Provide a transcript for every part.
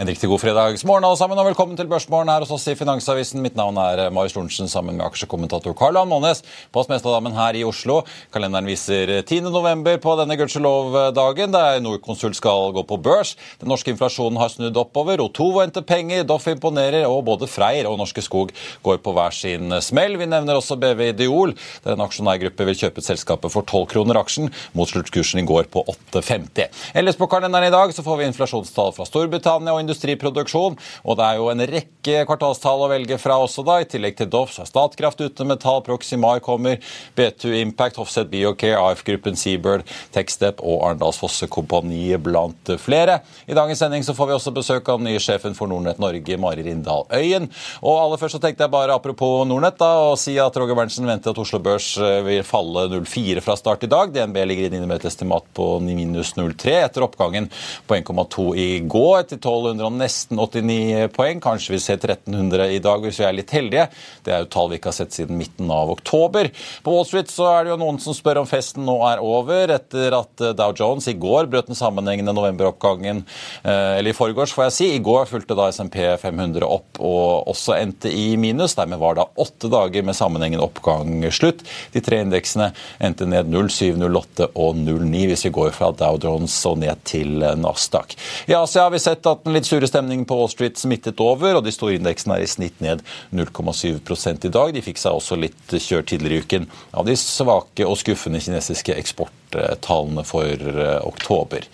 En riktig god fredagsmorgen alle sammen, og velkommen til Børsmorgen her hos oss i Finansavisen. Mitt navn er Marius Lorentzen sammen med aksjekommentator Karl Johan Månes på Smestadammen her i Oslo. Kalenderen viser 10. november på denne gudskjelov-dagen, der Norconsult skal gå på børs. Den norske inflasjonen har snudd oppover, Otovo henter penger, Doff imponerer, og både Freyr og Norske Skog går på hver sin smell. Vi nevner også BV Ideol, der en aksjonærgruppe vil kjøpe selskapet for 12 kroner aksjen, mot sluttkursen i går på 8,50. Ellers på kalenderen i dag så får vi inflasjonstall fra Storbritannia og industriproduksjon. Og det er jo en rekke kvartalstall å velge fra også, da. I tillegg til Doff er Statkraft ute med tall, Proximar kommer, B2 Impact, Offset Biocare, AF-gruppen Seabird, Techstep og Arendals Fosse Kompani blant flere. I dagens sending så får vi også besøk av den nye sjefen for Nordnett Norge, Mari Rindal Øyen. Og aller først så tenkte jeg bare apropos Nordnett da, å si at Roger Berntsen venter at Oslo Børs eh, vil falle 0,4 fra start i dag. DNB ligger inne med et estimat på minus 0,3 etter oppgangen på 1,2 i går til 1200 og nesten 89 poeng. Kanskje vi ser 1300 i dag hvis vi er litt heldige. Det er jo tall vi ikke har sett siden midten av oktober. På Wall Street så er det jo noen som spør om festen nå er over, etter at eh, Dow Jones i går brøt den sammenhengende novemberoppgangen, eh, eller i forgårs, får jeg si. I går fulgte da SMP 500 opp og også endte i minus. Dermed var da åtte dager med sammenhengende oppgang slutt. De tre indeksene endte ned 07, 08 og 09 hvis vi går fra Dow Jones og ned til eh, Nasdaq. I Asia har vi sett at den litt sure stemningen på Wall Street smittet over, og de store indeksene er i snitt ned 0,7 i dag. De fikk seg også litt kjørt tidligere i uken av de svake og skuffende kinesiske eksporttallene for eh, oktober.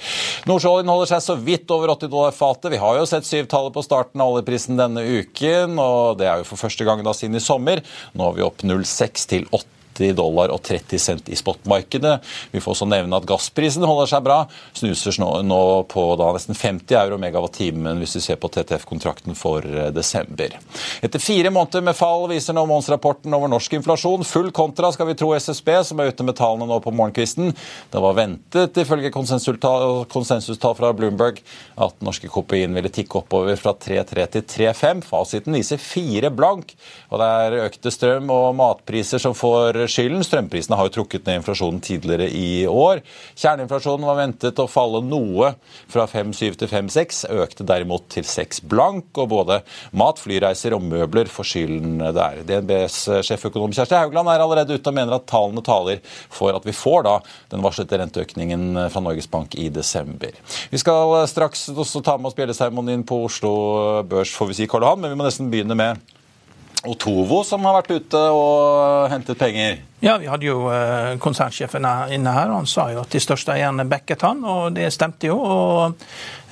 Nordsjøoljen holder seg så vidt over 80 dollar fatet. Vi har jo sett syvtallet på starten av oljeprisen denne uken, og det er jo for første gang da siden i sommer. Nå er vi opp 0,6 til 8 90 dollar og 30 cent i spotmarkedet. Vi får også nevne at gassprisen holder seg bra. Snuser nå på da nesten 50 euro megawatt-timen hvis vi ser på TTF-kontrakten for eh, desember. Etter fire måneder med fall viser nå månedsrapporten over norsk inflasjon full kontra, skal vi tro SSB, som er ute med tallene nå på morgenkvisten. Det var ventet, ifølge konsensustall fra Bloomberg, at norske kopien ville tikke oppover fra 3,3 til 3,5. Fasiten viser fire blank, og det er økte strøm- og matpriser som får skylden. Strømprisene har jo trukket ned inflasjonen tidligere i år. Kjerneinflasjonen var ventet å falle noe fra 5,7 til 5,6, økte derimot til 6 blank. Og både mat, flyreiser og møbler får skylden der. DNBs sjeføkonom Kjersti Haugland er allerede ute og mener at tallene taler for at vi får da den varslede renteøkningen fra Norges Bank i desember. Vi skal straks også ta med oss bjelleseremonien på Oslo Børs, får vi si, Karl Johan, men vi må nesten begynne med Otovo som har vært ute og hentet penger? Ja, vi hadde jo eh, konsernsjefen inne her. Han sa jo at de største eierne backet han, og det stemte jo. og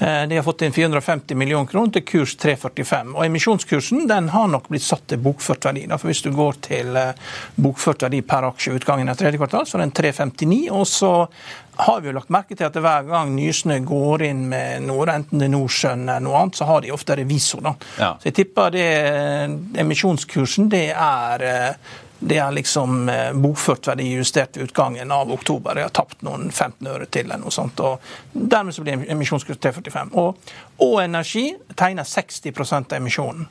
eh, De har fått inn 450 millioner kroner til kurs 345. og Emisjonskursen den har nok blitt satt til bokført verdi. for Hvis du går til eh, bokført verdi per aksje utgangen av tredje kvartal, så er den 359. og så har vi jo lagt merke til at hver gang Nysnø går inn med noe, enten det er Nordsjøen eller noe annet, så har de ofte revisor. da. Ja. Så jeg tipper det emisjonskursen det er det er liksom eh, bokført verdijustert ved utgangen av oktober. Jeg har tapt noen 15 øre til eller noe sånt. og Dermed så blir emisjonskurs 345. Og, og Energi tegner 60 av emisjonen.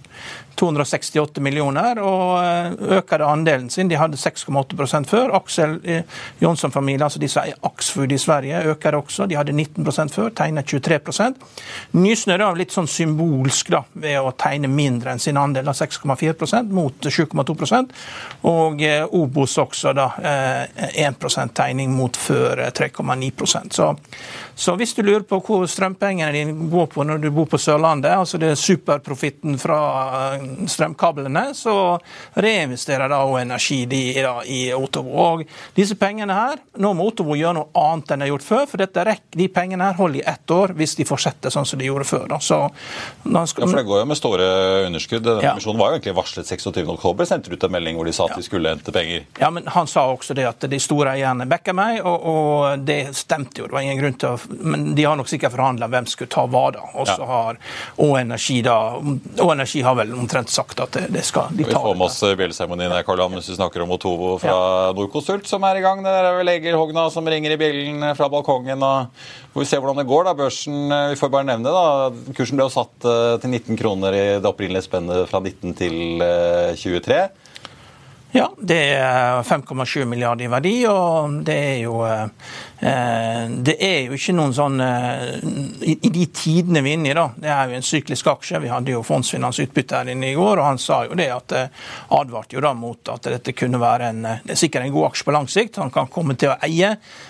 268 millioner, og eh, øker andelen sin. De hadde 6,8 før. Aksel eh, Jonsson-familien, altså de som eier Axfood i Sverige, øker også. De hadde 19% før, tegner 23% Nysnø er litt sånn symbolsk da, ved å tegne mindre enn sin andel av 6,4% mot 7,2 Og eh, Obos også, da. 1% tegning mot før 3,9% så, så hvis du lurer på hvor strømpengene dine går på når du bor på Sørlandet, altså det er superprofitten fra strømkablene, så reinvesterer da Energi de, da, i Otovo. Og disse pengene her, Nå må Otovo gjøre noe annet enn de har gjort før, for dette rekker, de pengene her holder i ett år hvis de fortsetter sånn som de gjorde før. Da. Så, skal... ja, for Det går jo med store underskudd. Denne ja. var jo egentlig varslet 26.10. Sendte ut en melding hvor de sa at ja. de skulle hente penger. Ja, men Han sa også det at de store eierne backer meg, og, og, det stemte jo. Det var ingen grunn til å Men de har nok sikkert forhandla hvem skulle ta hva, da. Og så har Og Energi da Og Energi har vel omtrent sagt at det, det skal de ta. Vi får med oss bjelleseremonien her, Karl mens vi snakker om Otovo fra ja. Norconsult, som er i gang. Det er vel Egil Hogna som ringer i bjellen fra balkongen. og vi se hvordan det går. da, Børsen, eh, vi får bare nevne da, Kursen ble jo satt eh, til 19 kroner i det opprinnelige spennet fra 19 til 23. Eh, Ja, det er 5,7 milliarder i verdi, og det er jo eh, Eh, det er jo ikke noen sånn eh, I de tidene vi er inne i, da, det er jo en syklisk aksje. Vi hadde jo Fondsfinans utbytte her inne i går, og han sa jo det at eh, advarte jo da mot at dette kunne være en det er sikkert en god aksje på lang sikt. Han kan komme til å eie,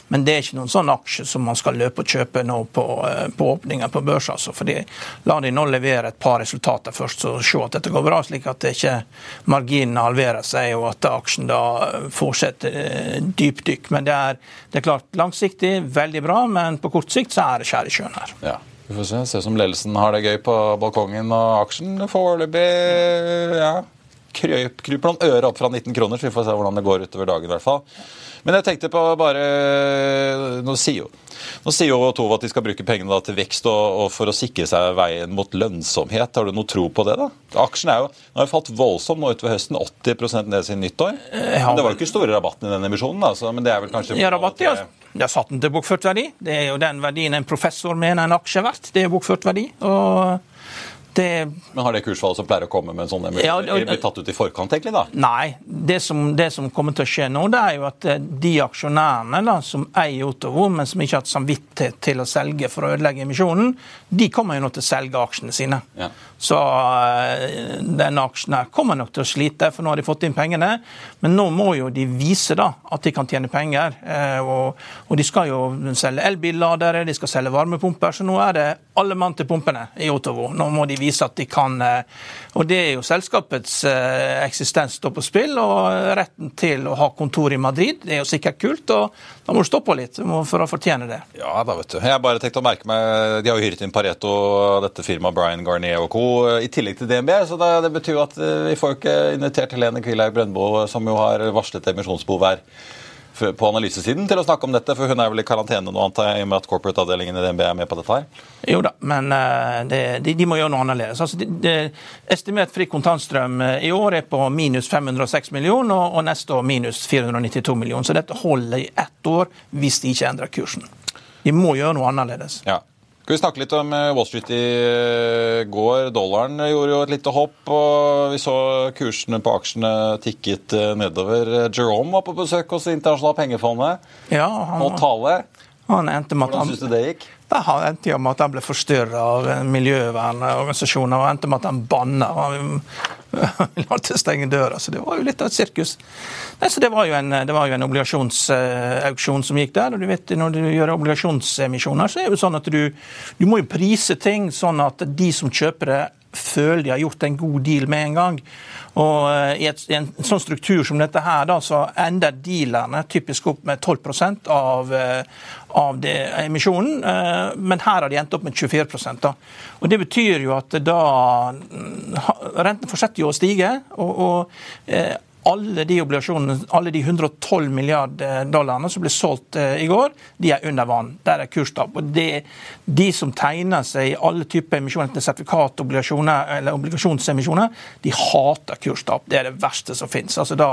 men det er ikke noen sånn aksje som man skal løpe og kjøpe nå på, på åpningen på børs. Altså, fordi La de nå levere et par resultater først, så se at dette går bra, slik at det ikke marginene halverer seg og at aksjen da fortsetter dypdykk. Men det er, det er klart, langsiktig langsiktig veldig bra, men på kort sikt så er det skjær i sjøen her. Ja. Vi får se. Ser ut som ledelsen har det gøy på balkongen, og aksjen foreløpig ja, kryper noen øre opp fra 19 kroner, så vi får se hvordan det går utover dagen i hvert fall. Men jeg tenkte på bare Nå sier jo, nå sier jo Tove at de skal bruke pengene til vekst og, og, for å sikre seg veien mot lønnsomhet. Har du noe tro på det? da? Aksjen er jo, nå har jo falt voldsomt nå utover høsten. 80% ned siden nyttår. Eh, men Det var jo ikke store rabatten i den emisjonen. Altså, men det er vel kanskje... Ja, rabatt, ja. Har satt den til bokført verdi. Det er jo den verdien en professor mener en aksje er verdt. Det er bokført verdi. og det, Men Har det kursfallet som pleier å komme med en sånn ja, blir tatt ut i forkant? egentlig da? Nei. Det som, det som, kommer til å skje nå, det er jo at eh, de aksjonærene da, som eier Otovo, men som ikke har hatt samvittighet til å selge for å ødelegge emisjonen, de kommer jo nå til å selge aksjene sine. Ja. Så uh, denne aksjen her kommer nok til å slite, for nå har de fått inn pengene. Men nå må jo de vise da at de kan tjene penger. Uh, og, de skal jo selge elbilladere, de skal selge varmepumper, så nå er det alle mann til pumpene i Otovo. Nå må de vise at de kan eh, Og det er jo selskapets eh, eksistens står på spill, og retten til å ha kontor i Madrid. Det er jo sikkert kult, og da må du stå på litt for å fortjene det. Ja da, vet du. Jeg bare tenkte å merke meg De har jo hyret inn Pareto, dette firmaet Brian Garnier og co. i tillegg til DNB, så det, det betyr jo at eh, vi får jo ikke invitert Helene Kvilhaug Brøndbo, som jo har varslet emisjonsbehov her på analysesiden til å snakke om dette, for hun er vel i karantene nå, antar jeg, i og med at corporate-avdelingen i DNB er med på dette her? Jo da, men det, de, de, må gjøre noe annerledes. Altså, de, de, estimert fri kontantstrøm eh, i år er på minus 506 millioner, og, og neste år minus 492 millioner. Så dette holder i ett år hvis de ikke endrer kursen. De må gjøre noe annerledes. Ja. Skal vi snakke litt om eh, Wall Street i eh, går? Dollaren gjorde jo et lite hopp, og vi så kursene på aksjene tikket eh, nedover. Jerome var på besøk hos Det internasjonale pengefondet. Ja, han, og tale. Han endte med Hvordan syns du det gikk? Det endte med at han ble forstyrra av miljøvernorganisasjoner, og endte med at han banna. Han ville alltid stenge døra, så det var jo litt av et sirkus. Nei, så Det var jo en, var jo en obligasjonsauksjon som gikk der. og du vet, Når du gjør obligasjonsemisjoner, så er det jo sånn at du, du må jo prise ting sånn at de som kjøper det, føler de har gjort en god deal med en gang. Og eh, I, et, en sånn struktur som dette her, da, så ender dealerne typisk opp med 12% av, eh, av det, emisjonen, eh, men her har de endt opp med 24 da. Og Det betyr jo at da mm, Renten fortsetter jo å stige. og, og alle de obligasjonene, alle de 112 milliarder dollarene som ble solgt eh, i går, de er under vann. Der er kurstap. Og det, De som tegner seg i alle typer emisjoner, enten sertifikatobligasjoner eller obligasjonsemisjoner, de hater kurstap. Det er det verste som finnes. Altså, da,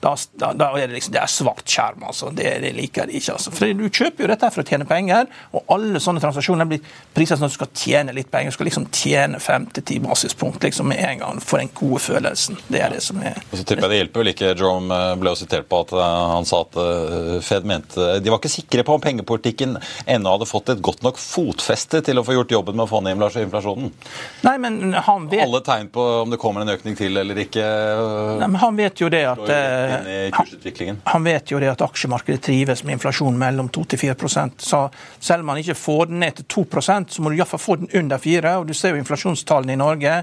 da, da, er det liksom, det er svart skjerm. Altså. Det, det, liker de ikke. Altså. For Du kjøper jo dette for å tjene penger, og alle sånne transaksjoner blir priset sånn at du skal tjene litt penger. Du skal liksom tjene fem til ti basispunkt liksom med en gang for den gode følelsen. Det er det som er og så tipper jeg det hjelper vel ikke Jerome eh, ble jo sitert på at eh, han sa at eh, Fed mente De var ikke sikre på om pengepolitikken ennå hadde fått et godt nok fotfeste til å få gjort jobben med å få ned inflasjonen. Nei, men han vet... Alle tegn på om det kommer en økning til eller ikke Nei, men Han vet jo det at han, han vet jo det at aksjemarkedet trives med inflasjon mellom 2-4 Så selv om man ikke får den ned til 2 så må du iallfall få den under 4 og Du ser jo inflasjonstallene i Norge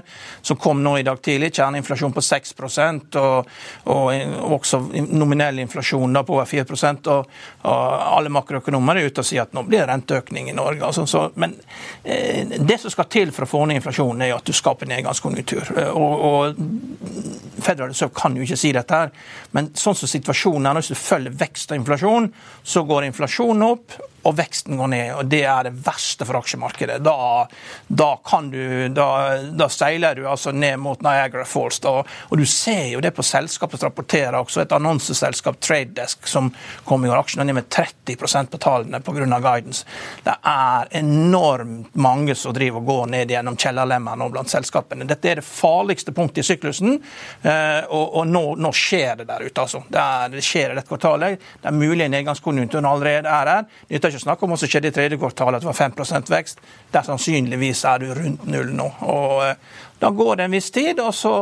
som kom nå i dag tidlig. Kjerneinflasjon på 6% og, og også nominell inflasjon da, på over 4 og, og alle makroøkonomer er ute og sier at nå blir det renteøkning i Norge. Altså, så, men eh, det som skal til for å få ned inflasjonen, er at du skaper nedgangskonjunktur. Og, og Federal Reserve kan jo ikke si dette, her, men sånn som situasjonen er, hvis du følger vekst og inflasjon, så går inflasjonen opp og veksten går ned, og det er det verste for aksjemarkedet. Da, da, du, da, da seiler du altså ned mot Niagara Falls. Da, og du ser jo det på selskapet som rapporterer også, et annonseselskap, Tradedesk, som kom i går, Aksjene ned med 30% på tallene pga. guidance. Det er enormt mange som driver og går ned gjennom kjellerlemmene og blant selskapene. Dette er det farligste punktet i syklusen, eh, og, og nå, nå, skjer det der ute. altså. Det, er, det skjer i dette kvartalet. Det er mulig nedgangskonjunkturen allerede er her. Er ikke snakk om hva som skjedde i tredje kvartal, at det var 5 vekst. Der sannsynligvis er du rundt null nå. Og eh, Da går det en viss tid, og så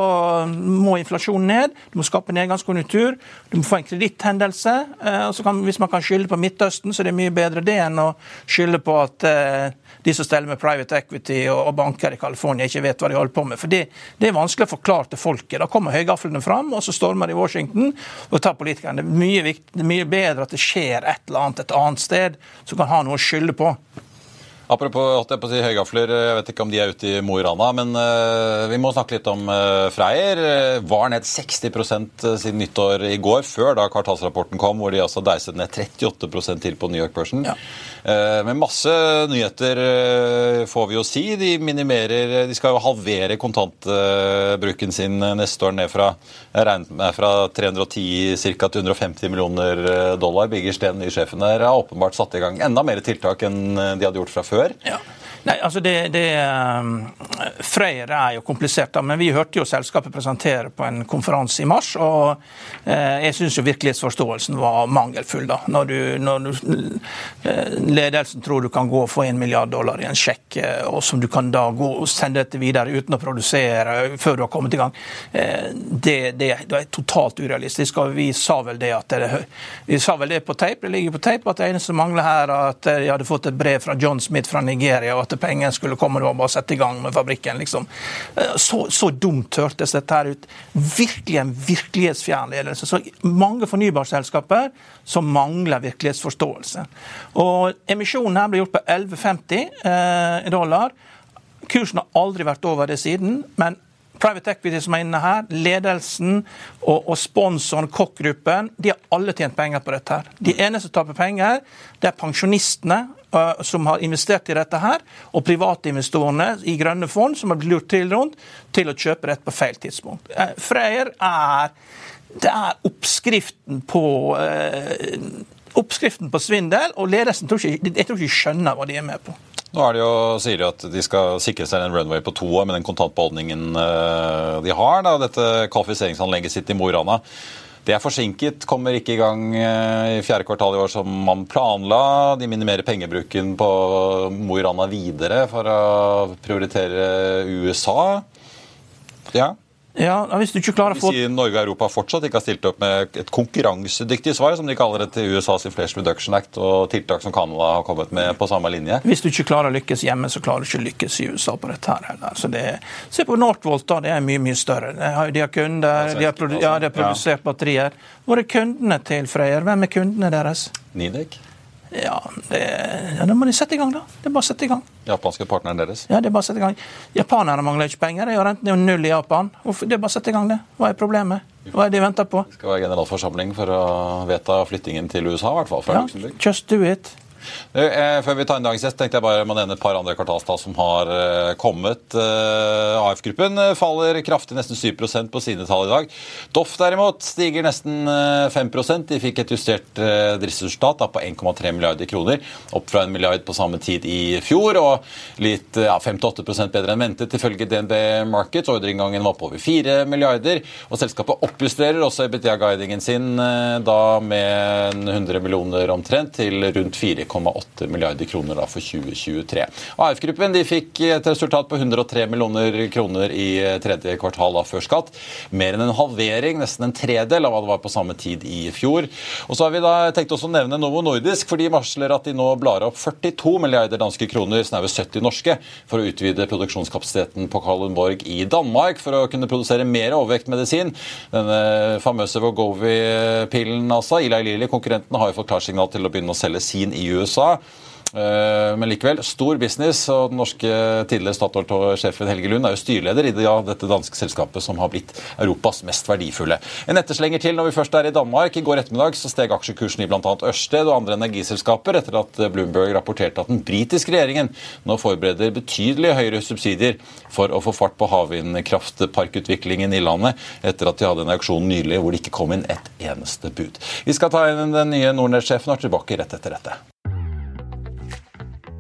må inflasjonen ned. Du må skape nedgangskonjunktur. Du må få en kreditthendelse. Eh, hvis man kan skylde på Midtøsten, så er det mye bedre det enn å skylde på at eh, de som steller med private equity og banker i California, ikke vet hva de holder på med. For det, er vanskelig å forklare til folket. Da kommer høygaflene fram, og så stormer de Washington og tar politikerne. Det er mye, viktig, mye bedre at det skjer et eller annet et annet sted som kan ha noe å skylde på. Apropos jeg på å si høygafler, jeg vet ikke om de er ute i Mo i Rana, men uh, vi må snakke litt om uh, Freyr. Var ned 60% siden nyttår i går, før da kvartalsrapporten kom, hvor de altså deiset ned 38% til på New York-børsen. Ja. Uh, men masse nyheter får vi jo si. De minimerer De skal jo halvere kontantbruken sin neste år ned fra, fra 310 ca. til 150 millioner dollar. Birger Steen, ny sjefen der, har åpenbart satt i gang enda mer tiltak enn de hadde gjort fra før før? Ja. Nei, altså det, det um, Freyr er jo komplisert, da, men vi hørte jo selskapet presentere på en konferanse i mars. og eh, Jeg syns virkelighetsforståelsen var mangelfull. da, Når, du, når du, eh, ledelsen tror du kan gå og få en milliard dollar i en sjekk, eh, og som du kan da gå og sende dette videre uten å produsere før du har kommet i gang, det, det, det, er totalt urealistisk. og Vi sa vel det at det, vi sa vel det på tape, det ligger på tape, at det eneste som mangler her, er at de hadde fått et brev fra John Smith fra Nigeria. og at pengene skulle komme, det var bare å sette i gang med fabrikken. liksom. Eh, så, så dumt hørtes dette her ut. Virkelig en virkelighetsfjern ledelse. Så mange fornybarselskaper som mangler virkelighetsforståelse. Og Emisjonen her ble gjort på 11,50 eh, dollar. Kursen har aldri vært over det siden. men Private Equity som er inne her, ledelsen og, og sponsoren, Koch-gruppen, de har alle tjent penger på dette. her. De eneste som taper penger, det er pensjonistene som har investert i dette her, og privatinvestorene i grønne fond som har blitt lurt til rundt til å kjøpe dette på feil tidspunkt. Uh, Freyr er, det er oppskriften på uh, oppskriften på svindel, og ledelsen tror ikke, jeg tror ikke de skjønner hva de er med på. Nå er det jo, sier de at de skal sikre seg en runway på to år med den kontantbeholdningen de har. Da, dette kvalifiseringsanlegget sitt i Mo i Rana. Det er forsinket, kommer ikke i gang eh, i fjerde kvartal i år som man planla. De minimerer pengebruken på Mo i Rana videre for å prioritere USA. Ja. Ja, hvis du ikke klarer å få... Si Norge og Europa fortsatt ikke har stilt opp med et konkurransedyktig svar, som de kaller det til USAs Inflation Reduction Act, og tiltak som Canada har kommet med på samme linje. Hvis du ikke klarer å lykkes hjemme, så klarer du ikke å lykkes i USA på dette her heller. Så det, se på Northvolt, da. Det er mye, mye større. De har kunder, de har, produ ja, de har produsert batterier. Hvor er kundene til Freyr? Hvem er kundene deres? Nidek. Ja, det, ja, da må de sette i gang, da. Det er bare å sette i gang. Japanske partneren deres? Ja, det er bare å sette i gang. Japanerne mangler ikke penger. Renten er jo null i Japan. Det er bare å sette i gang, det. Hva er problemet? Hva er det de venter på? Det skal være generalforsamling for å vedta flyttingen til USA, i hvert fall. Ja, Just do it. Eh, før vi tar inn dagens gjest, tenkte jeg bare må nevne et par andre kvartalstall som har eh, kommet. Eh, AF-gruppen faller kraftig, nesten 7% på sine tall i dag. Doff derimot stiger nesten 5% De fikk et justert driftsresultat på 1,3 milliarder kroner, opp fra en milliard på samme tid i fjor, og litt ja, 5-8 bedre enn ventet ifølge DNB Markets. Ordreinngangen var på over 4 milliarder, og selskapet oppjusterer også BTA-guidingen sin da med 100 millioner omtrent til rundt 4,5 1,8 milliarder kroner for 2023. AF-gruppen fikk et resultat på 103 millioner kroner i tredje kvartal av før skatt. Mer enn en halvering, nesten en tredel av hva det var på samme tid i fjor. Og så har vi da tenkt også å nevne Novo Nordisk, for de varsler at de nå blar opp 42 milliarder danske kroner, snaue 70 norske, for å utvide produksjonskapasiteten på Kalundborg i Danmark for å kunne produsere mer overvektmedisin. Denne famøse Vogovi-pillen, altså. Eli Lilly, konkurrenten, har jo fått klarsignal til å begynne å selge sin i USA. Eh, men likevel, stor business. og Den norske tidligere Statoil-sjefen Helge Lund er jo styreleder i dette danske selskapet som har blitt Europas mest verdifulle. En etterslenger til når vi først er i Danmark. I går ettermiddag så steg aksjekursen i bl.a. Ørsted og andre energiselskaper etter at Bloomberg rapporterte at den britiske regjeringen nå forbereder betydelig høyere subsidier for å få fart på havvindkraftparkutviklingen i landet, etter at de hadde en auksjon nylig hvor det ikke kom inn et eneste bud. Vi skal ta inn den nye Nordnett-sjefen og er tilbake rett etter dette.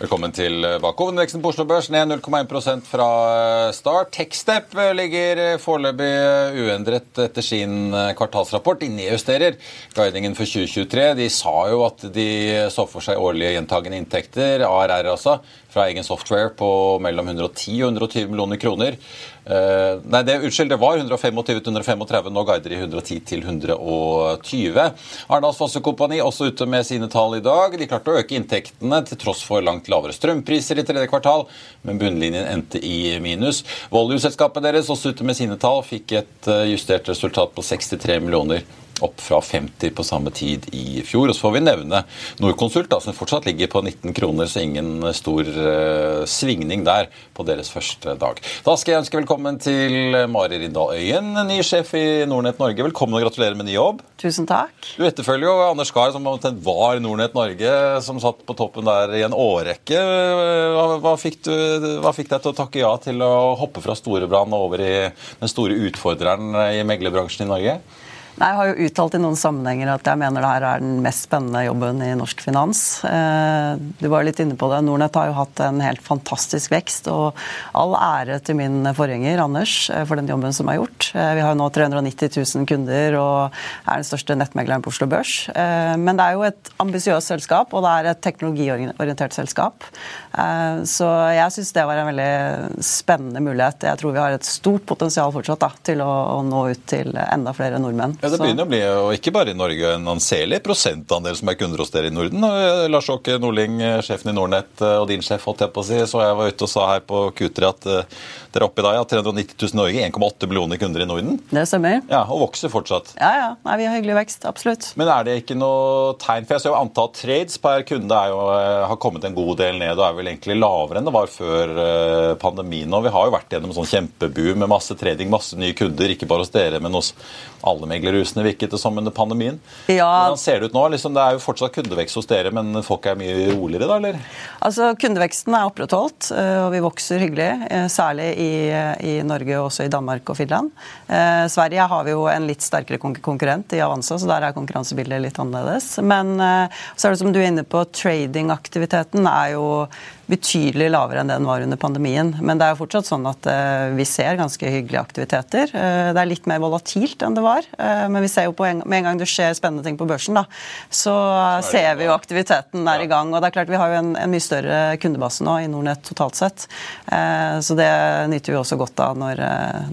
Velkommen til Hovedindeksen på Oslo Børs ned 0,1 fra eh, start. Techstep eh, ligger eh, foreløpig uendret etter sin kvartalsrapport. De nedjusterer guidingen for 2023. De sa jo at de så for seg årlige gjentagende inntekter, ARR altså, fra egen software på mellom 110 og 120 millioner kroner. Uh, nei, det, unnskyld, det var 125-135, Nå guider de 110 til 120. Arendals Fossekompani også ute med sine tall i dag. De klarte å øke inntektene til tross for langt lavere strømpriser i tredje kvartal, men bunnlinjen endte i minus. Volue-selskapet deres også ute med sine tall fikk et eh, justert resultat på 63 millioner opp fra 50 på samme tid i fjor. Og så får vi nevne Norconsult, som fortsatt ligger på 19 kroner, så ingen stor uh, svingning der på deres første dag. Da skal jeg ønske velkommen til Mari Rindal Øyen, ny sjef i Nordnett Norge. Velkommen og gratulerer med ny jobb. Tusen takk. Du etterfølger jo Anders Gahr, som var Nordnett Norge, som satt på toppen der i en årrekke. Hva, hva, fikk du, hva fikk deg til å takke ja til å hoppe fra Storebrand over i den store utfordreren i meglerbransjen i Norge? Jeg har jo uttalt i noen sammenhenger at jeg mener det her er den mest spennende jobben i norsk finans. Eh, du var litt inne på det. Nordnett har jo hatt en helt fantastisk vekst. Og all ære til min forgjenger Anders eh, for den jobben som er gjort. Eh, vi har jo nå 390 000 kunder og er den største nettmegleren på Oslo Børs. Men det er jo et ambisiøst selskap, og det er et teknologiorientert selskap. Så jeg syns det var en veldig spennende mulighet. Jeg tror vi har et stort potensial fortsatt da, til å nå ut til enda flere nordmenn. Ja, Det begynner å bli, og ikke bare i Norge, en anselig prosentandel som er kunder hos dere i Norden. Eh, Lars Åke Nordling, eh, sjefen i Nordnett, eh, og din sjef, holdt jeg på å si, så jeg var ute og sa her på Q3 at dere er oppe i dag, ja, 390 000 Norge, 1,8 millioner kunder i Norden. Det stemmer. Ja, Og vokser fortsatt. Ja, ja. Nei, vi har hyggelig vekst. Absolutt. Men er det ikke noe tegn For jeg ser jo antall trades per kunde er jo, har kommet en god del ned og er vel egentlig lavere enn det var før pandemien. Og vi har jo vært gjennom sånn kjempeboom med masse trading, masse nye kunder, ikke bare hos dere, men hos alle meglerhusene, virket det som under pandemien. Ja. Hvordan ser det ut nå? Liksom, det er jo fortsatt kundevekst hos dere, men folk er mye roligere da, eller? Altså, Kundeveksten er opprettholdt, og vi vokser hyggelig. Særlig i, i Norge og også i Danmark og Finland. Eh, Sverige har vi jo en litt sterkere konkurrent i Avanza, så der er konkurransebildet litt annerledes. Men eh, så er det som du er inne på, tradingaktiviteten er jo betydelig lavere enn den var under pandemien. Men det er jo fortsatt sånn at uh, vi ser ganske hyggelige aktiviteter. Uh, det er litt mer volatilt enn det var, uh, men vi ser jo på en, med en gang det skjer spennende ting på børsen, da, så ser vi jo aktiviteten er i gang. Og det er klart vi har jo en, en mye større kundebase nå i Nordnett totalt sett, så det nyter vi også godt av når,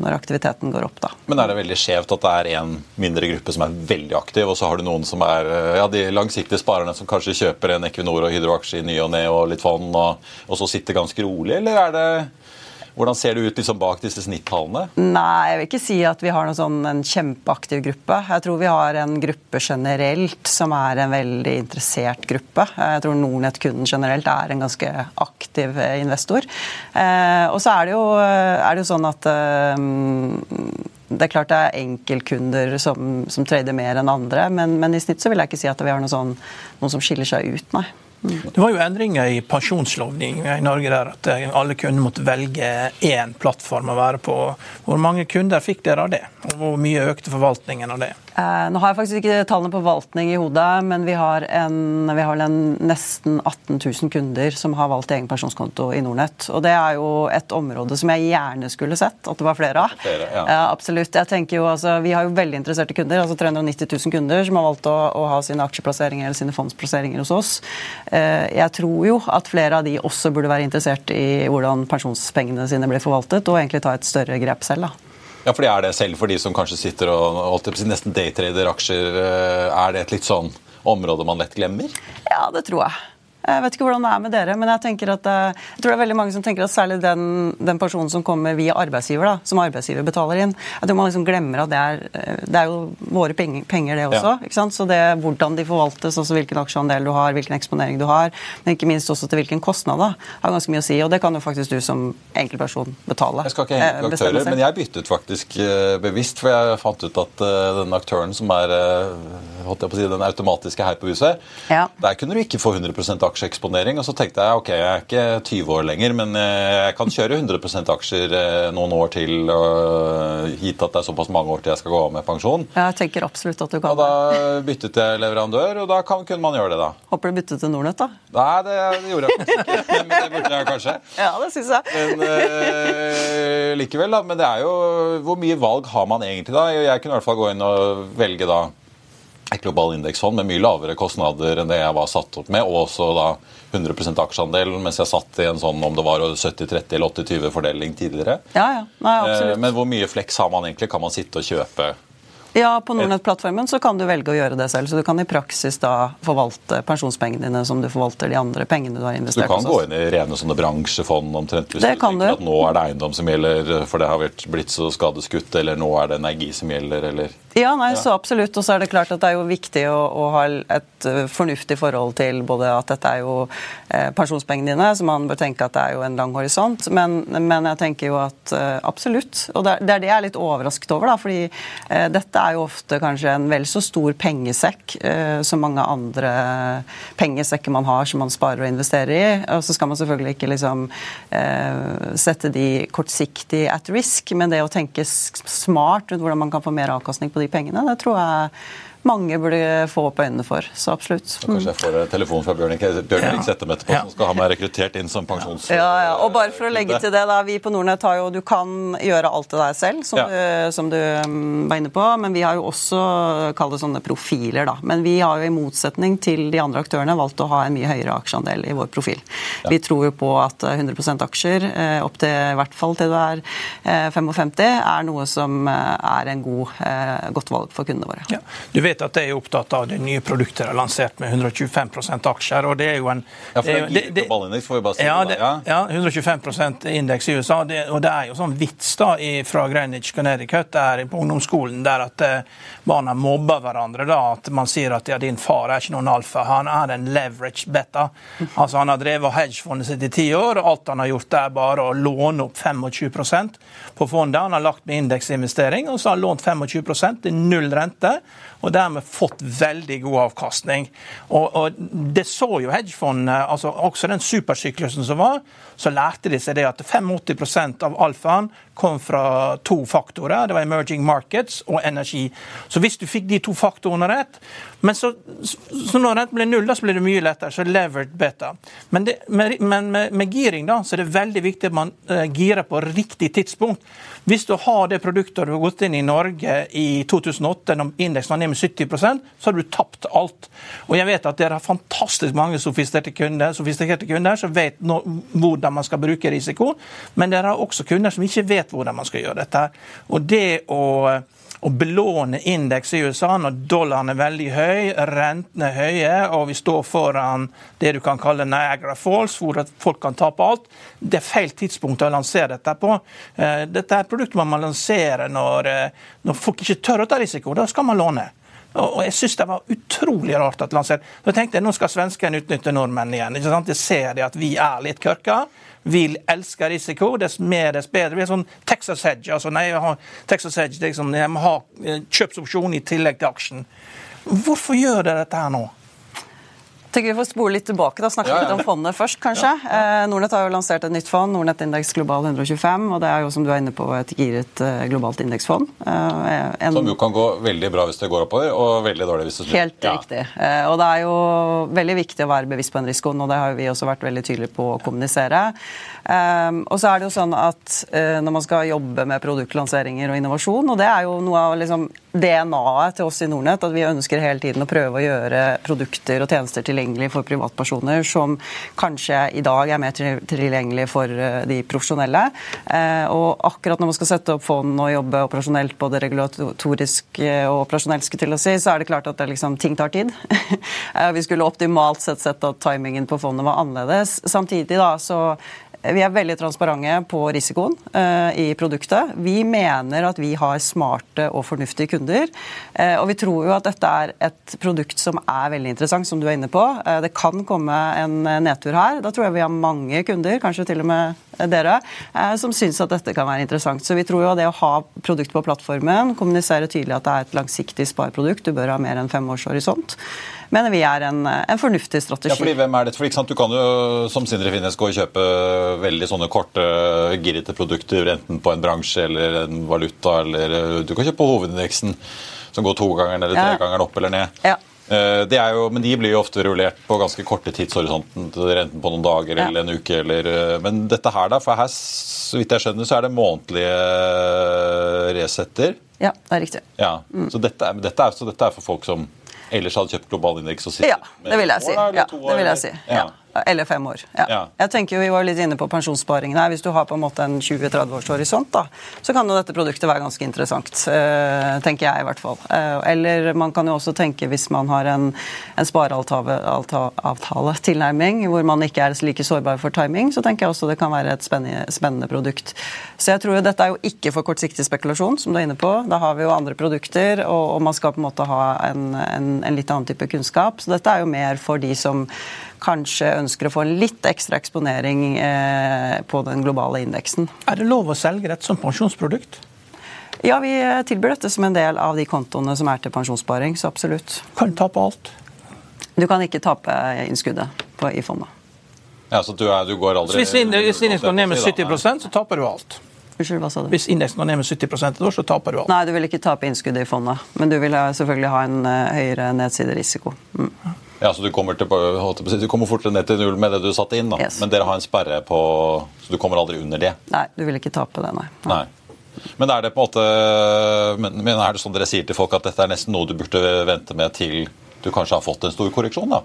når aktiviteten går opp, da. Men er det veldig skjevt at det er en mindre gruppe som er veldig aktiv, og så har du noen som er ja, de langsiktige sparerne som kanskje kjøper en Equinor og Hydro-aksje i ny og ne og litt fond, og, og så sitter ganske rolig, eller er det hvordan ser det ut liksom bak disse snittallene? Nei, Jeg vil ikke si at vi har sånn, en kjempeaktiv gruppe. Jeg tror vi har en gruppe generelt som er en veldig interessert gruppe. Jeg tror Nordnett-kunden generelt er en ganske aktiv eh, investor. Eh, og så er det jo, er det jo sånn at eh, det er klart det er enkeltkunder som, som trader mer enn andre, men, men, i snitt så vil jeg ikke si at vi har noe, sånn, noe som skiller seg ut, nei. Det var jo endringer i pensjonslovgivningen i Norge der at eh, alle kunder måtte velge én plattform å være på. Hvor mange kunder fikk dere av det? Og hvor mye økte forvaltningen av det? Eh, nå har jeg faktisk ikke tallene på forvaltning i hodet, men vi har, en, vi har en nesten 18 000 kunder som har valgt egen pensjonskonto i Nordnett. Og det er jo et område som jeg gjerne skulle sett at det var flere av. Flere, ja. eh, absolutt. Jeg tenker jo, altså, Vi har jo veldig interesserte kunder, altså 390 000 kunder som har valgt å, å ha sine aksjeplasseringer eller sine fondsplasseringer hos oss. Eh, jeg tror jo at flere av de også burde være interessert i hvordan pensjonspengene sine blir forvaltet, og egentlig ta et større grep selv. da. Ja, det Er det selv for de som kanskje sitter og nesten daytrader aksjer, eh, er det et litt sånn område man lett glemmer? Ja, det tror jeg. Jeg vet ikke hvordan det er med dere, men jeg tenker at eh, jeg tror det er veldig mange som tenker at særlig den, den personen som kommer via arbeidsgiver, da, som arbeidsgiver betaler inn, jeg tror man liksom glemmer at det er, eh, det er jo våre penger, penger det også. Ja. Så det hvordan de forvaltes, også hvilken aksjeandel du har, hvilken eksponering du har, men ikke minst også til hvilken kostnad, da, har ganske mye å si. Og det kan jo faktisk du som enkeltperson betale. Jeg skal ikke henge eh, aktører, men jeg byttet faktisk bevisst, for jeg fant ut at den aktøren som er holdt jeg på å si, den automatiske her på huset, ja. der kunne du ikke få 100 aksjer aksjeeksponering. Og så tenkte jeg ok, jeg er ikke 20 år lenger, men eh, jeg kan kjøre 100 aksjer eh, noen år til. og Gitt at det er såpass mange år til jeg skal gå av med pensjon. Jeg tenker absolutt at du kan Og Da byttet jeg leverandør, og da kan, kunne man gjøre det, da. Håper du byttet til Nordnett, da? Nei, det, det gjorde jeg ikke. Men det burde jeg kanskje. Ja, det synes jeg. Men likevel, da. Men det er jo Hvor mye valg har man egentlig da? Jeg kunne i hvert fall gå inn og velge da et global indeksfond med mye lavere kostnader enn det jeg var satt opp med, og også da 100% aksjeandel, mens jeg satt i en sånn om det var 70-30 eller 80-20-fordeling tidligere. Ja, ja. Nei, absolutt. Eh, men hvor mye flex har man egentlig? Kan man sitte og kjøpe ja, på Nordnett-plattformen så kan du velge å gjøre det selv. Så du kan i praksis da forvalte pensjonspengene dine som du forvalter de andre pengene du har investert hos oss. Du kan gå inn i rene sånne bransjefond omtrent hvis det du tenker du. at nå er det eiendom som gjelder, for det har blitt så skadeskutt, eller nå er det energi som gjelder, eller Ja, nei, så absolutt. Og så er det klart at det er jo viktig å, å ha et uh, fornuftig forhold til både at dette er jo eh, pensjonspengene dine, så man bør tenke at det er jo en lang horisont, men, men jeg tenker jo at eh, absolutt. Og det det er det jeg er litt overrasket over, da, fordi dette er er jo ofte kanskje en vel så stor pengesekk eh, som mange andre pengesekker man har som man sparer og investerer i. Og så skal man selvfølgelig ikke liksom eh, sette de kortsiktig at risk, men det å tenke smart rundt hvordan man kan få mer avkastning på de pengene, det tror jeg mange burde få opp øynene for. Så absolutt. Mm. kanskje jeg får telefon fra Bjørn Settem etterpå, ja. som skal ha meg rekruttert inn som pensjons... Ja, ja. Og bare for å legge til det, da, vi på Nordnett har jo Du kan gjøre alt det der selv, som, ja. du, som du mm, var inne på, men vi har jo også kall det sånne profiler, da. Men vi har jo i motsetning til de andre aktørene valgt å ha en mye høyere aksjeandel i vår profil. Ja. Vi tror jo på at 100 aksjer, eh, opp til i hvert fall til du er 55, eh, er noe som eh, er en god, godt valg for kundene våre. Ja. Du vet vet at jeg er opptatt av det nye produktet de har lansert med 125% aksjer. og det er jo en... Ja, for det er, det, det, får vi bare si ja, det, ja, 125 indeks i USA. Det, og det er jo sånn vits da fra Greenwich Connecticut der på ungdomsskolen der at eh, barna mobber hverandre. da, At man sier at ja, din far er ikke noen alfa, han er en leverage beta. Altså Han har drevet hedgefondet sitt i ti år, og alt han har gjort er bare å låne opp 25% på fondet. Han har lagt med indeksinvestering, og så har han lånt 25 til null rente. Og dermed fått veldig god avkastning. Og, og Det så jo hedgefondene, altså også den supersyklusen som var, så lærte de seg det at 85% av alfaen kom fra to faktorer. Det var emerging markets og energi. Så hvis du fikk de to faktorene rett men så, så når renten blir null, da så blir det mye lettere. Så levered beta. Men, det, med, men med, med, giring da, så er det veldig viktig at man uh, girer på riktig tidspunkt. Hvis du har det produktet du har gått inn i Norge i 2008, når indeksen var ned med 70% så har du tapt alt. Og jeg vet at dere har fantastisk mange sofistikerte kunder, sofistikerte kunder som vet no, hvordan man skal bruke risiko, men dere har også kunder som ikke vet hvordan man skal gjøre dette. Og det å å belåne indeks i USA når dollaren er veldig høy, rentene er høye, og vi står foran det du kan kalle Niagara Falls, hvor folk kan tape alt. Det er feil tidspunkt å lansere dette på. Eh, dette er et produkt man må lansere når, eh, når folk ikke tør å ta risiko. Da skal man låne. Og jeg syns det var utrolig rart at lansert. Tenkte jeg nå skal svenskene utnytte nordmenn igjen. ikke sant? Jeg ser de at vi er litt kørka vil elske risiko. Dess mer, dess bedre. Vi er sånn Texas Hedge. altså nei, jeg har Texas Hedge, det er liksom, Jeg må ha eh, kjøpsopsjon i tillegg til aksjen. Hvorfor gjør dere dette her nå? Tenker Vi får spole litt tilbake da, snakke ja, ja. litt om fondet først, kanskje. Ja, eh, Nordnett har jo lansert et nytt fond, Nordnett Indeks Global 125. og Det er jo som du er inne på et giret eh, globalt indeksfond. Eh, en... Som jo kan gå veldig bra hvis det går oppover, og veldig dårlig hvis det snur. Helt riktig. Eh, og Det er jo veldig viktig å være bevisst på den risikoen, og det har vi også vært veldig tydelige på å kommunisere. Eh, og så er det jo sånn at eh, Når man skal jobbe med produktlanseringer og innovasjon, og det er jo noe av liksom DNA-et til oss i Nordnett, at vi ønsker hele tiden å prøve å gjøre produkter og tjenester tilgjengelig for privatpersoner som kanskje i dag er mer tilgjengelig for eh, de profesjonelle. Eh, og akkurat når man skal sette opp fond og jobbe operasjonelt, både regulatorisk og operasjonelt, til å si, så er det klart at det liksom, ting tar tid. vi skulle optimalt sett sett at timingen på fondet var annerledes. Samtidig da, så vi er veldig transparente på risikoen uh, i produktet. Vi mener at vi har smarte og fornuftige kunder. Uh, og vi tror jo at dette er et produkt som er veldig interessant, som du er inne på. Uh, det kan komme en nedtur her. Da tror jeg vi har mange kunder, kanskje til og med dere, som syns at dette kan være interessant. Så vi tror jo det å ha produkt på plattformen, kommunisere tydelig at det er et langsiktig spareprodukt, du bør ha mer enn fem års horisont mener vi er en, en fornuftig strategi. Ja, fordi hvem er det? For, Du kan jo som Sindre Finnes gå og kjøpe veldig sånne korte, girrete produkter, enten på en bransje eller en valuta, eller du kan kjøpe hovedindeksen som går to ganger eller tre ganger opp eller ned. Ja. Eh, jo, men de blir jo ofte rullert på ganske korte tidshorisonten, enten på noen dager eller en uke. Eller, eh, men dette her, da? For her, så vidt jeg skjønner, så er det månedlige resetter? Ja, det er riktig. Ja, mm. så, dette dette er, så dette er for folk som ellers hadde kjøpt global indeks og sittet ja, det vil jeg si. Ja, det vil jeg si. Ja. Eller fem år. Ja. ja. Jeg tenker jo, Vi var litt inne på pensjonssparingen her. Hvis du har på en måte en 20-30 års horisont, da, så kan jo dette produktet være ganske interessant. Uh, tenker jeg i hvert fall. Uh, eller man kan jo også tenke hvis man har en, en spareavtale-tilnærming hvor man ikke er like sårbar for timing, så tenker jeg også det kan være et spennende, spennende produkt. Så jeg tror jo dette er jo ikke for kortsiktig spekulasjon, som du er inne på. Da har vi jo andre produkter, og, og man skal på en måte ha en, en, en litt annen type kunnskap. Så dette er jo mer for de som kanskje ønsker å få litt ekstra eksponering eh, på den globale indeksen. Er det lov å selge dette som pensjonsprodukt? Ja, vi tilbyr dette som en del av de kontoene som er til pensjonssparing, så absolutt. Kan du tape alt? Du kan ikke tape innskuddet på, i fondet. Ja, så du, er, du går aldri... Så hvis indeksen går ned med 70% så taper du alt? Unnskyld, hva sa du? Hvis indeksen går ned med 70 et år, så taper du alt. Nei, du vil ikke tape innskuddet i fondet, men du vil selvfølgelig ha en høyere nedsiderisiko. Mm. Ja, så du kommer, til, du kommer fortere ned til null med det du satte inn, da. Yes. men dere har en sperre på Så du kommer aldri under det? Nei, du vil ikke tape det, nei. nei. Men er det på en måte, men er det sånn dere sier til folk at dette er nesten noe du burde vente med til du kanskje har fått en stor korreksjon? da?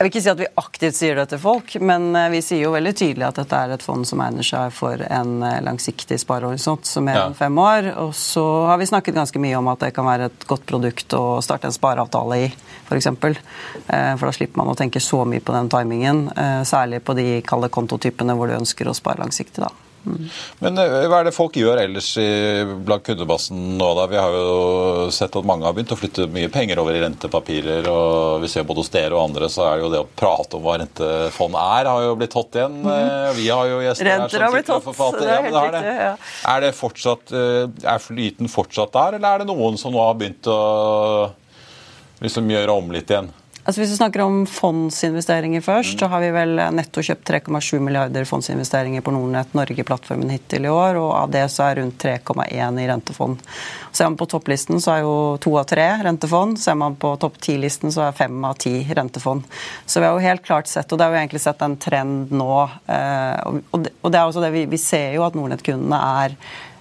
Jeg vil ikke si at vi aktivt sier det til folk, men eh, vi sier jo veldig tydelig at dette er et fond som egner seg for en eh, langsiktig sparehorisont, som mer enn fem år. Og så har vi snakket ganske mye om at det kan være et godt produkt å starte en spareavtale i, f.eks. For, eksempel. for da slipper man å tenke så mye på den timingen, særlig på de kalde kontotypene hvor du ønsker å spare langsiktig. da. Men eh, hva er det folk gjør ellers i, blant kundebassen nå, da? Vi har jo sett at mange har begynt å flytte mye penger over i rentepapirer. og Vi ser både hos dere og andre, så er det jo det å prate om hva rentefond er, har jo blitt hot igjen. Mm. Vi har jo gjester Renter her som sitter og forfatter. Det er, helt ja, det. Riktig, ja. er det fortsatt, eh, er flyten fortsatt der, eller er det noen som nå har begynt å liksom gjøre om litt igjen? Altså Hvis vi snakker om fondsinvesteringer først, så har vi vel netto kjøpt 3,7 milliarder fondsinvesteringer på Nordnett Norge-plattformen hittil i år, og av det så er rundt 3,1 i rentefond. Ser man på topplisten, så er jo to av tre rentefond. Ser man på topp ti-listen, så er fem av ti rentefond. Så vi har jo helt klart sett, og det har vi egentlig sett en trend nå, eh, og det er også det vi, vi ser jo at Nordnett-kundene er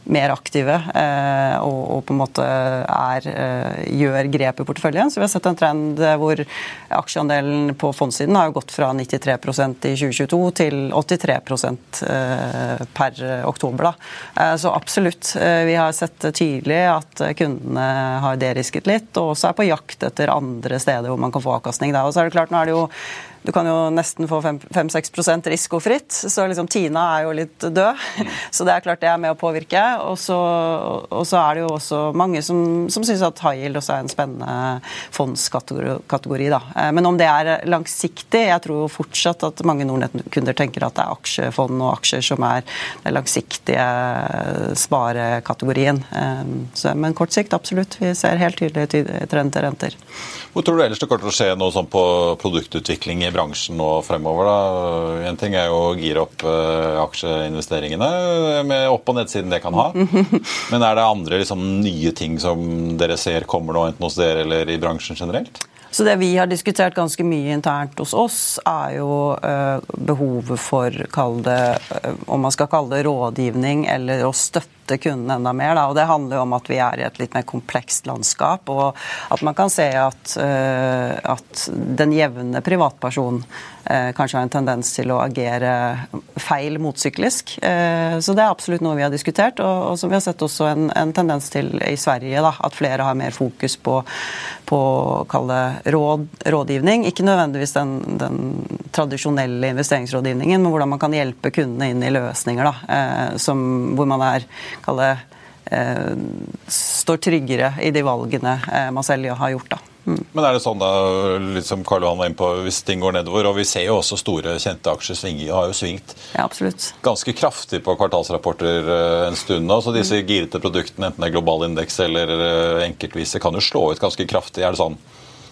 mer aktive eh, og, og, på en måte er, eh, gjør grep i porteføljen. Så vi har sett en trend hvor aksjeandelen på fondssiden har gått fra 93% i 2022 til 83 eh, per oktober. Da. Så absolutt. Vi har sett tydelig at kundene har derisket litt, og også er på jakt etter andre steder hvor man kan få avkastning. Da. Og så er det klart, nå er det jo du kan jo nesten få 5-6% risikofritt. Så liksom Tina er jo litt død. Så det er klart det er med å påvirke. Og så, og så er det jo også mange som, som syns at high yield også er en spennende fondskategori. Da. Eh, men om det er langsiktig Jeg tror fortsatt at mange Nordnett-kunder tenker at det er aksjefond og aksjer som er den langsiktige sparekategorien. Så, men kort sikt, absolutt. Vi ser helt tydelig trend til renter. Hvor tror du ellers det kommer til å skje noe sånn på produktutvikling i bransjen nå fremover? da? En ting er jo å gire opp uh, aksjeinvesteringene med opp- og nedsiden det kan ha. Men er det andre liksom, nye ting som dere ser kommer nå, enten hos dere eller i bransjen generelt? Så Det vi har diskutert ganske mye internt hos oss, er jo uh, behovet for det, uh, om man skal kalle det rådgivning eller å støtte møte kunden enda mer. Da. Og det handler jo om at vi er i et litt mer komplekst landskap, og at man kan se at, uh, at den jevne privatperson uh, kanskje har en tendens til å agere feil motsyklisk. Uh, så det er absolutt noe vi har diskutert, og som vi har sett også en, en tendens til i Sverige. Da, at flere har mer fokus på, på råd, rådgivning. Ikke nødvendigvis den, den, tradisjonelle investeringsrådgivningen, men hvordan man kan hjelpe kundene inn i løsninger da, som, hvor man er kalle eh, står tryggere i de valgene eh, man selv har gjort. da. Mm. Men er det sånn da, litt som Karl Johan var inne på, hvis ting går nedover, og vi ser jo også store, kjente aksjer svinge, har jo svingt ja, ganske kraftig på kvartalsrapporter eh, en stund nå, så disse mm. girete produktene, enten det er global indeks eller enkeltvise, kan jo slå ut ganske kraftig. Er det sånn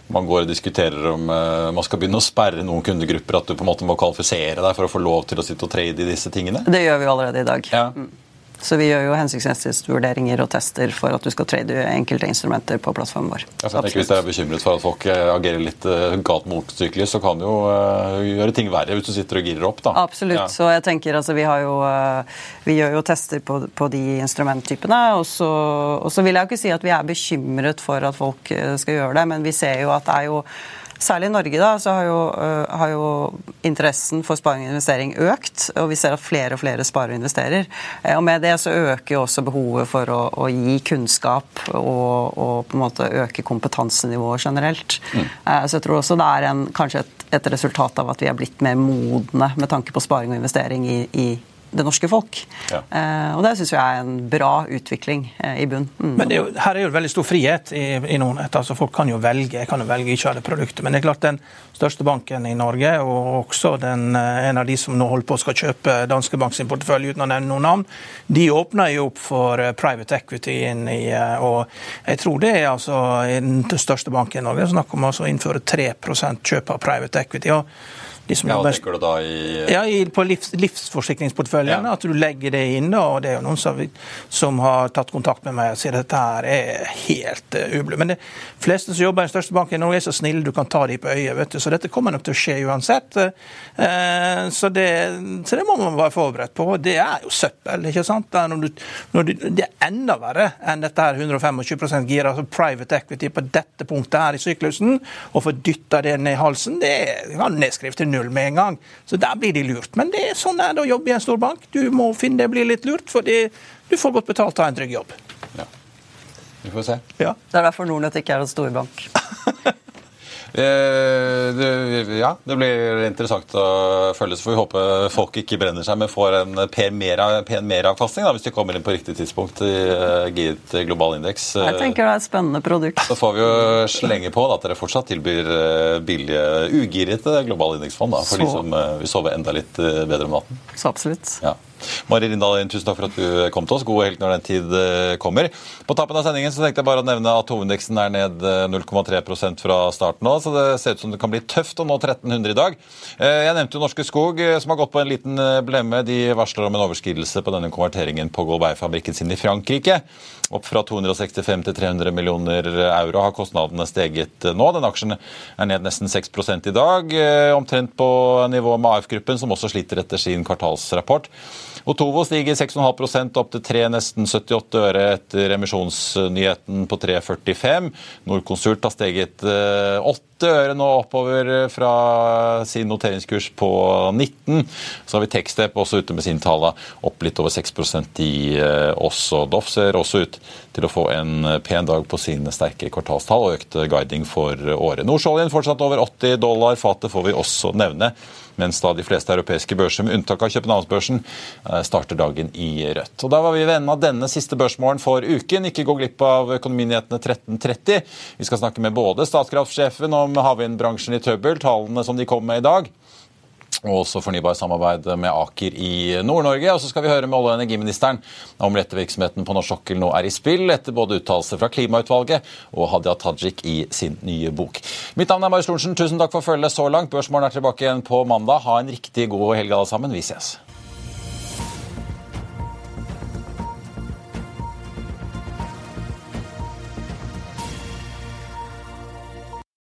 man går og diskuterer om uh, man skal begynne å sperre noen kundegrupper, at du på en måte må kvalifisere deg for å få lov til å sitte og trade i disse tingene? Det gjør vi allerede i dag. Ja. Mm. Så vi gjør jo hensiktsmessighetsvurderinger og tester for at du skal trade enkelte instrumenter på plattformen vår. Jeg tenker Hvis dere er bekymret for at folk eh, agerer litt eh, galt motsyklisk, så kan det jo uh, gjøre ting verre hvis du sitter og girer opp. da. Absolutt. Ja. Så jeg tenker altså, vi, jo, uh, vi gjør jo tester på, på de instrumenttypene. Og så, og så vil jeg jo ikke si at vi er bekymret for at folk skal gjøre det, men vi ser jo at det er jo Særlig i Norge da, så har jo, uh, har jo, interessen for sparing og investering økt. Og vi ser at flere og flere sparer og investerer. Uh, og Med det så øker jo også behovet for å, å gi kunnskap og, og, på en måte øke kompetansenivået generelt. Mm. Uh, så jeg tror også det er en, kanskje et, et, resultat av at vi er blitt mer modne med tanke på sparing og investering i, i det norske folk. Ja. Eh, og Det syns jeg er en bra utvikling eh, i bunn. Mm. Men er jo, Her er jo veldig stor frihet i, i etter. altså Folk kan jo velge kan jo velge ikke ha det produktet. Men det er klart den største banken i Norge, og også den, eh, en av de som nå holder på å skal kjøpe Danske Bank sin portefølje uten å nevne noen navn, de åpner jo opp for private equity inn i Og jeg tror det er altså den største banken i Norge. Snakk om altså å innføre 3 kjøp av private equity. og Liksom, ja, tenker du da i Ja, i, På livs, livsforsikringsporteføljen. Ja. At du legger det inn. og Det er jo noen som, som har tatt kontakt med meg og sier at dette her er helt uh, ublu. Men de fleste som jobber i den største banken i Norge, er så snille du kan ta dem på øyet. vet du, Så dette kommer nok til å skje uansett. Uh, så, det, så, det, må man være forberedt på. Det er jo søppel. ikke sant? Det er, når du, når du, det er enda verre enn dette her 125% gira, altså private equity på dette punktet her i syklusen, og få dytta det ned i halsen. Det er nedskrift til null null med en gang. Så der blir de lurt. Men det er sånn er det å jobbe i en stor bank. Du må finne det blir litt lurt, fordi du får godt betalt av en trygg jobb. Ja. Vi får se. Ja. Det er derfor Nordnett ikke er en storbank. Eh, det, ja, det blir interessant å følge. Så får vi håpe folk ikke brenner seg, men får en pen, mer-avkastning hvis de kommer inn på riktig tidspunkt i uh, gitt global indeks. Jeg tenker det er et spennende produkt. Så får vi jo slenge på da, at dere fortsatt tilbyr billige, ugirete globale indeksfond da, for så. de som vil sove enda litt bedre om natten. Så absolutt. Ja. Mari Rindal, tusen takk for at du kom til oss. God helg når den tid eh, kommer. På tappen av sendingen så tenkte jeg bare å nevne at hovedindeksen er ned 0,3 eh, fra starten nå, så det ser ut som det kan bli tøft å nå 1300 i dag. Eh, jeg nevnte jo Norske Skog, som har gått på en liten blemme. De varsler om en overskridelse på denne konverteringen på Golbey-fabrikken sin i Frankrike. Opp fra 265 til 300 millioner euro har kostnadene steget nå. Den aksjen er ned nesten 6 i dag, omtrent på nivå med AF-gruppen, som også sliter etter sin kvartalsrapport. Otovo stiger 6,5% opp til 3, nesten 78 øre etter emisjonsnyheten på 3,45. Norconsult har steget 8 eh, øre nå oppover fra sin noteringskurs på 19. Så har vi Tekstep også ute med sin tale opp litt over 6% i oss. også. Doff ser også ut til å få en pen dag på sine sterke kvartalstall og økt guiding for året. Nordsjøoljen fortsatt over 80 dollar. Fatet får vi også nevne mens da de fleste europeiske børser, med unntak av Københavnsbørsen, eh, starter dagen i rødt. Og Da var vi ved enden av denne siste børsmålen for uken. Ikke gå glipp av Økonominyhetene 13.30. Vi skal snakke med både Statkraftsjefen om havvindbransjen i trøbbel, tallene som de kom med i dag, og også fornybarsamarbeid med Aker i Nord-Norge. Og så skal vi høre med olje- og energiministeren om lettevirksomheten på norsk sokkel nå er i spill, etter både uttalelser fra Klimautvalget og Hadia Tajik i sin nye bok. Mitt navn er Marius Lorentzen. Tusen takk for følget så langt. Børsmålen er tilbake igjen på mandag. Ha en riktig god helg alle sammen. Vi ses.